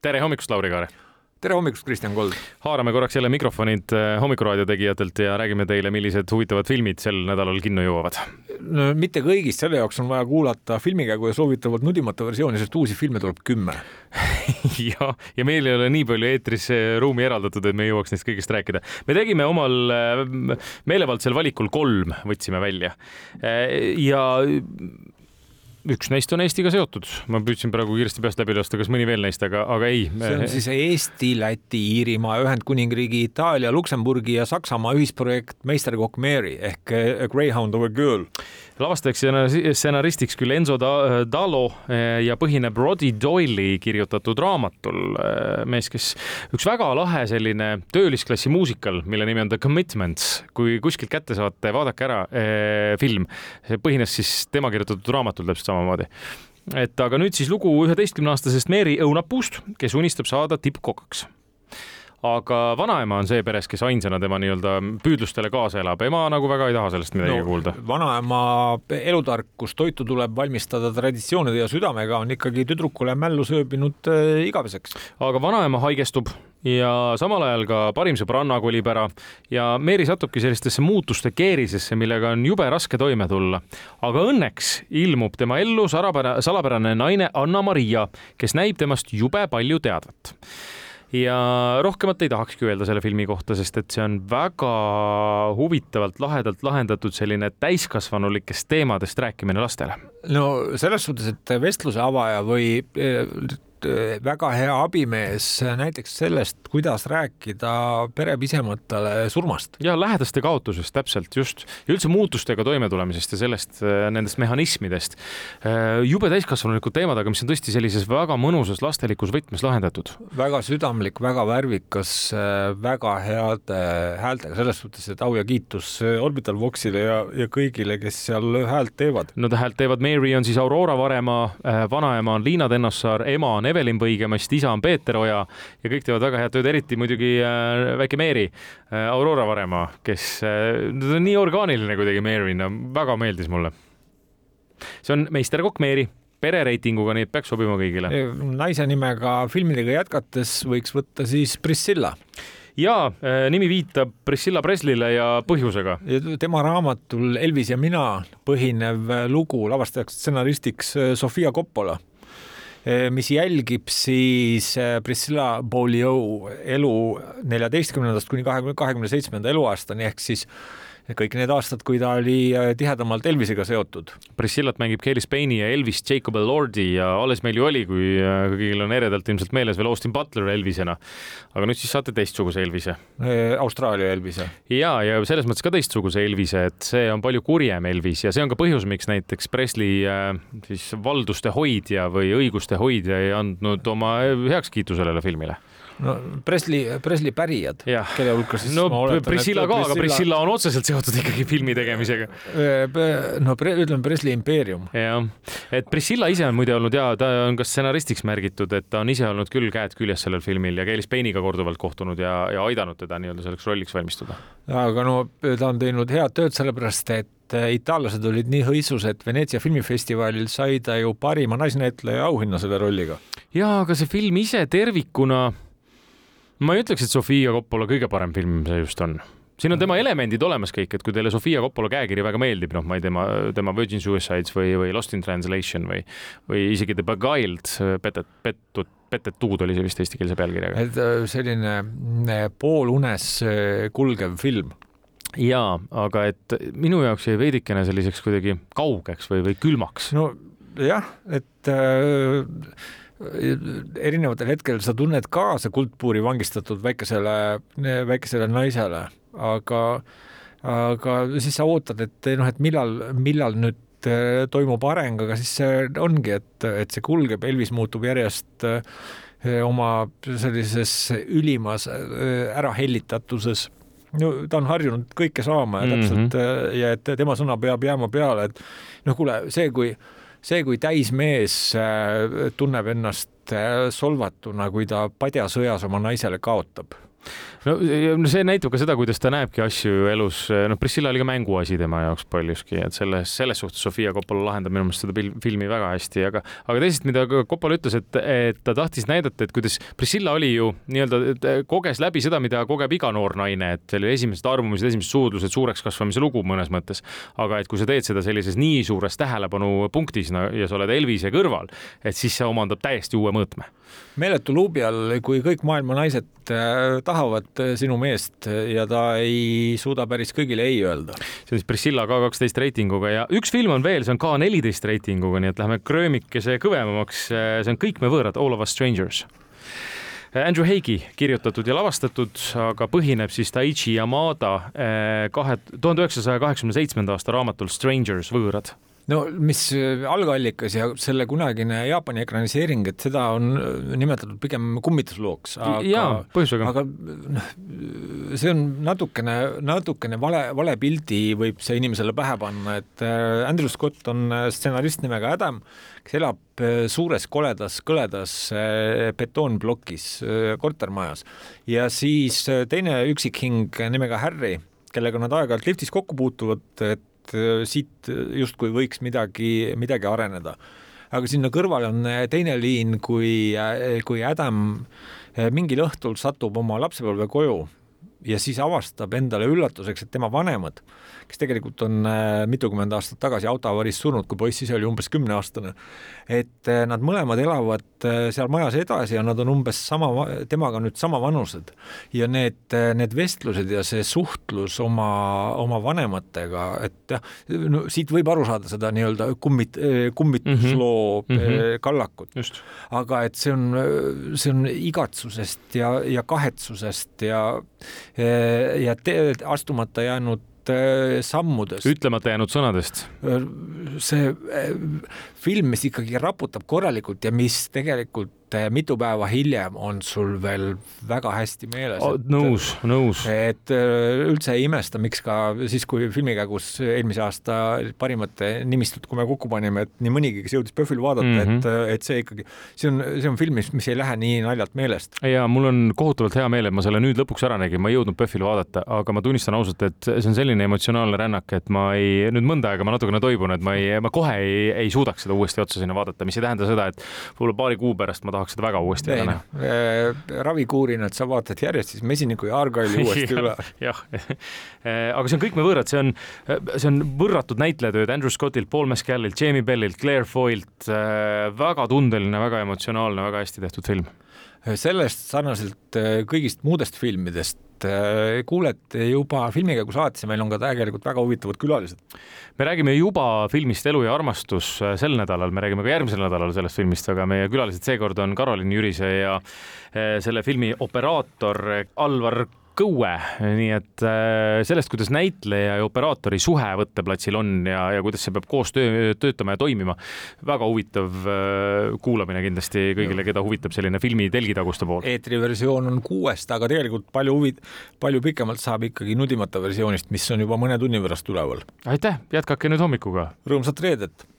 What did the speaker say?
tere hommikust, Lauri Kaare! tere hommikust, Kristjan Kold! haarame korraks jälle mikrofonid äh, Hommikuraadio tegijatelt ja räägime teile, millised huvitavad filmid sel nädalal kinno jõuavad. no mitte kõigist, selle jaoks on vaja kuulata filmikäigu ja soovitavalt nudimata versiooni, sest uusi filme tuleb kümme ja, ja meil ei ole nii palju eetris ruumi eraldatud, et me jõuaks neist kõigist rääkida. me tegime omal äh, meelevaldsel valikul kolm, võtsime välja. Ja üks neist on Eestiga seotud, ma püüdsin praegu kiiresti peast läbi lasta, kas mõni veel neist, aga, aga ei. see on siis Eesti, Läti, Iirimaa, Ühendkuningriigi, Itaalia, Luksemburgi ja Saksamaa ühisprojekt Meisterkokk Mary ehk A Greyhound of a Girl lavastajaks ja stsenaristiks küll Enzo Dalo eh, ja põhineb Roddy Doyle'i kirjutatud raamatul. Eh, mees, kes üks väga lahe selline töölisklassi muusikal, mille nimi on The Commitments, kui kuskilt kätte saate, vaadake ära eh, film. see põhines siis tema kirjutatud raamatul täpselt samamoodi et aga nüüd siis lugu üheteistkümneaastasest Mary õunapuust, kes unistab saada tippkokaks aga vanaema on see peres, kes ainsana tema nii-öelda püüdlustele kaasa elab, ema nagu väga ei taha sellest midagi no, kuulda. vanaema elutarkus, toitu tuleb valmistada traditsioonide ja südamega, on ikkagi tüdrukule mällu sööbinud äh, igaveseks. aga vanaema haigestub ja samal ajal ka parim sõbranna kolib ära ja Meeri satubki sellistesse muutuste keerisesse, millega on jube raske toime tulla. aga õnneks ilmub tema ellu salapärane naine Anna-Maria, kes näib temast jube palju teadvat ja rohkemat ei tahakski öelda selle filmi kohta, sest et see on väga huvitavalt, lahedalt lahendatud selline täiskasvanulikest teemadest rääkimine lastele. no selles suhtes, et vestluse avaja või Äh, väga hea abimees näiteks sellest, kuidas rääkida perepisematele surmast. ja lähedaste kaotusest täpselt just ja üldse muutustega toimetulemisest ja sellest, äh, nendest mehhanismidest. Äh, jube täiskasvanulikud teemad, aga mis on tõesti sellises väga mõnusas lastelikus võtmes lahendatud. väga südamlik, väga värvikas, väga heade häältega, selles suhtes, et au ja kiitus Orbital Voxile ja, ja kõigile, kes seal häält teevad. no häält teevad Mary on siis Aurora Varemaa, vanaema on Liina Tennossaar, ema on Evelin Põigemast, isa on Peeter Oja ja kõik teevad väga head tööd, eriti muidugi äh, väike Meeri äh,, Aurora Varemaa, kes äh,, ta on nii orgaaniline kuidagi Meerina, väga meeldis mulle. see on meisterkokk Meeri perereitinguga, nii et peaks sobima kõigile. naise nimega filmidega jätkates võiks võtta siis Priscilla ja nimi viitab Priscilla Preslile ja põhjusega. tema raamatul Elvis ja mina põhinev lugu lavastajaks, stsenaristiks Sofia Coppola mis jälgib siis eh, Priscilla Beaulieu elu neljateistkümnendast kuni kahekümne, kahekümne seitsmenda eluaastani ehk siis kõik need aastad, kui ta oli äh, tihedamalt Elvisega seotud. Priscillat mängib Kelly Spaini ja Elvis Jacob Elordi ja alles meil ju oli, kui äh, kõigil on eredalt ilmselt meeles veel Austin Butler Elvisena. aga nüüd siis saate teistsuguse Elvise. Äh, Austraalia Elvise. ja, ja selles mõttes ka teistsuguse Elvise, et see on palju kurjem Elvis ja see on ka põhjus, miks näiteks Presley siis valduste hoidja või õiguste hoidja ei andnud oma heakskiitu sellele filmile no Presley, Presley pärijad, kelle hulka siis no, ma oletan. Priscilla ka, aga Priscilla on otseselt seotud ikkagi filmi tegemisega. no pre, ütleme Presley impeerium. jah, et Priscilla ise on muide olnud ja ta on ka stsenaristiks märgitud, et ta on ise olnud küll käed küljes sellel filmil ja Keelis Payne'iga korduvalt kohtunud ja, ja aidanud teda nii-öelda selleks rolliks valmistuda. aga no ta on teinud head tööd, sellepärast et äh, itaallased olid nii hõisus, et Veneetsia filmifestivalil sai ta ju parima naisnäitleja auhinna selle rolliga. jaa, aga see film ise tervikuna ma ei ütleks, et Sofia Coppola kõige parem film see just on siin on tema elemendid olemas kõik, et kui teile Sofia Coppola käekiri väga meeldib, noh, ma ei tea, tema, tema Virgin Suicides või, või Lost in Translation või, või isegi The Beguiled, petet, pettud, petetud oli see vist eestikeelse pealkirjaga. et äh, selline äh, poolunes äh, kulgev film jaa, aga et minu jaoks jäi veidikene selliseks kuidagi kaugeks või, või külmaks. no jah, et äh, erinevatel hetkedel sa tunned kaasa kuldpuuri vangistatud väikesele, väikesele naisele, aga, aga siis sa ootad, et noh, et millal, millal nüüd äh, toimub areng, aga siis see ongi, et, et see kulgeb, Elvis muutub järjest äh, oma sellises ülimas äh, ärahellitatuses no ta on harjunud kõike saama ja täpselt mm -hmm. ja et tema sõna peab jääma peale, et noh, kuule, see, kui see, kui täismees äh, tunneb ennast äh, solvatuna, kui ta padjasõjas oma naisele kaotab, no see näitab ka seda, kuidas ta näebki asju elus, noh, Priscilla oli ka mänguasi tema jaoks paljuski, et selles, selles suhtes Sofia Coppola lahendab minu meelest seda filmi väga hästi, aga, aga teisest, mida Coppola ütles, et, et ta tahtis näidata, et kuidas Priscilla oli ju nii-öelda, koges läbi seda, mida kogeb iga noor naine, et oli esimesed arvamused, esimesed suudlused, suureks kasvamise lugu mõnes mõttes. aga et kui sa teed seda sellises nii suures tähelepanupunktis no, ja sa oled Elvise kõrval, et siis see omandab täiesti uue mõõtme. meeletu luubi all, kui kõik maailma naised äh, tahavad äh, sinu meest ja ta ei suuda päris kõigile ei öelda. see on siis Priscilla K kaksteist reitinguga ja üks film on veel, see on K neliteist reitinguga, nii et läheme kröömikese kõvemaks. see on Kõik me võõrad, All of us strangers. Andrew Haig'i kirjutatud ja lavastatud, aga põhineb siis Taichi Yamada kahe, tuhande üheksasaja kaheksakümne seitsmenda aasta raamatul Strangers, võõrad no mis äh, algallikas ja selle kunagine Jaapani ekraniseering, et seda on äh, nimetatud pigem kummituslooks. põhjusega. aga noh, see on natukene, natukene vale, vale pildi võib see inimesele pähe panna, et äh, Andrew Scott on stsenarist nimega Adam, kes elab suures koledas, kõledas betoonplokis kortermajas ja siis teine üksikhing nimega Harry, kellega nad aeg-ajalt liftis kokku puutuvad, et et äh, siit justkui võiks midagi, midagi areneda. aga sinna kõrvale on äh, teine liin, kui, äh, kui Adam mingil õhtul satub oma lapsepõlve koju ja siis avastab endale üllatuseks, et tema vanemad kes tegelikult on äh, mitukümmend aastat tagasi autoavaris surnud, kui poiss ise oli umbes kümneaastane. et äh, nad mõlemad elavad äh, seal majas edasi ja nad on umbes sama, temaga nüüd sama vanused ja need, need vestlused ja see suhtlus oma, oma vanematega, et jah, no siit võib aru saada seda nii-öelda kummit, kummitusloo mm -hmm. kallakut. aga et see on, see on igatsusest ja, ja kahetsusest ja, ja te, astumata jäänud sammudest. ütlemata jäänud sõnadest. Äh, see äh, film, mis ikkagi raputab korralikult ja mis tegelikult et mitu päeva hiljem on sul veel väga hästi meeles oh,. nõus, nõus. et äh, üldse ei imesta, miks ka siis, kui filmi käigus eelmise aasta parimate nimistut, kui me kokku panime, et nii mõnigi, kes jõudis PÖFFil vaadata mm, -hmm. et, äh, et see ikkagi, see on, see on film, mis, mis ei lähe nii naljalt meelest. ja mul on kohutavalt hea meel, et ma selle nüüd lõpuks ära nägin, ma ei jõudnud PÖFFil vaadata, aga ma tunnistan ausalt, et see on selline emotsionaalne rännak, et ma ei, nüüd mõnda aega ma natukene toibun, et ma ei, ma kohe ei, ei suudaks seda uuesti otsa sinna vaadata, mis ei tähenda seda, et võib-olla paari kuu pärast ma tahaks seda väga uuesti ära näha. Äh, ravikuurina, et sa vaatad järjest siis Mesiniku ja Argaili uuesti üle. jah, äh, aga see on kõik me võõrad, see on, see on võrratud näitlejatööd Andrew Scottilt, Paul Mescalilt, Jamie Bellilt, Claire Foylt, äh, väga tundeline, väga emotsionaalne, väga hästi tehtud film. Sellest sarnaselt kõigist muudest filmidest et kuulete juba filmi käigus alati, meil on ka tegelikult väga huvitavad külalised. me räägime juba filmist Elu ja armastus äh, sel nädalal, me räägime ka järgmisel nädalal sellest filmist, aga meie külalised seekord on Karolin Jürise ja äh, selle filmi operaator Alvar kõue, nii et äh, sellest, kuidas näitleja ja operaatori suhe võtteplatsil on ja, ja kuidas see peab koos töö, töötama ja toimima. väga huvitav äh, kuulamine kindlasti kõigile, keda huvitab selline filmi telgitaguste pool. eetriversioon on kuuest, aga tegelikult palju huvi, palju pikemalt saab ikkagi nudimata versioonist, mis on juba mõne tunni pärast üleval. aitäh, jätkake nüüd hommikuga. rõõmsat reedet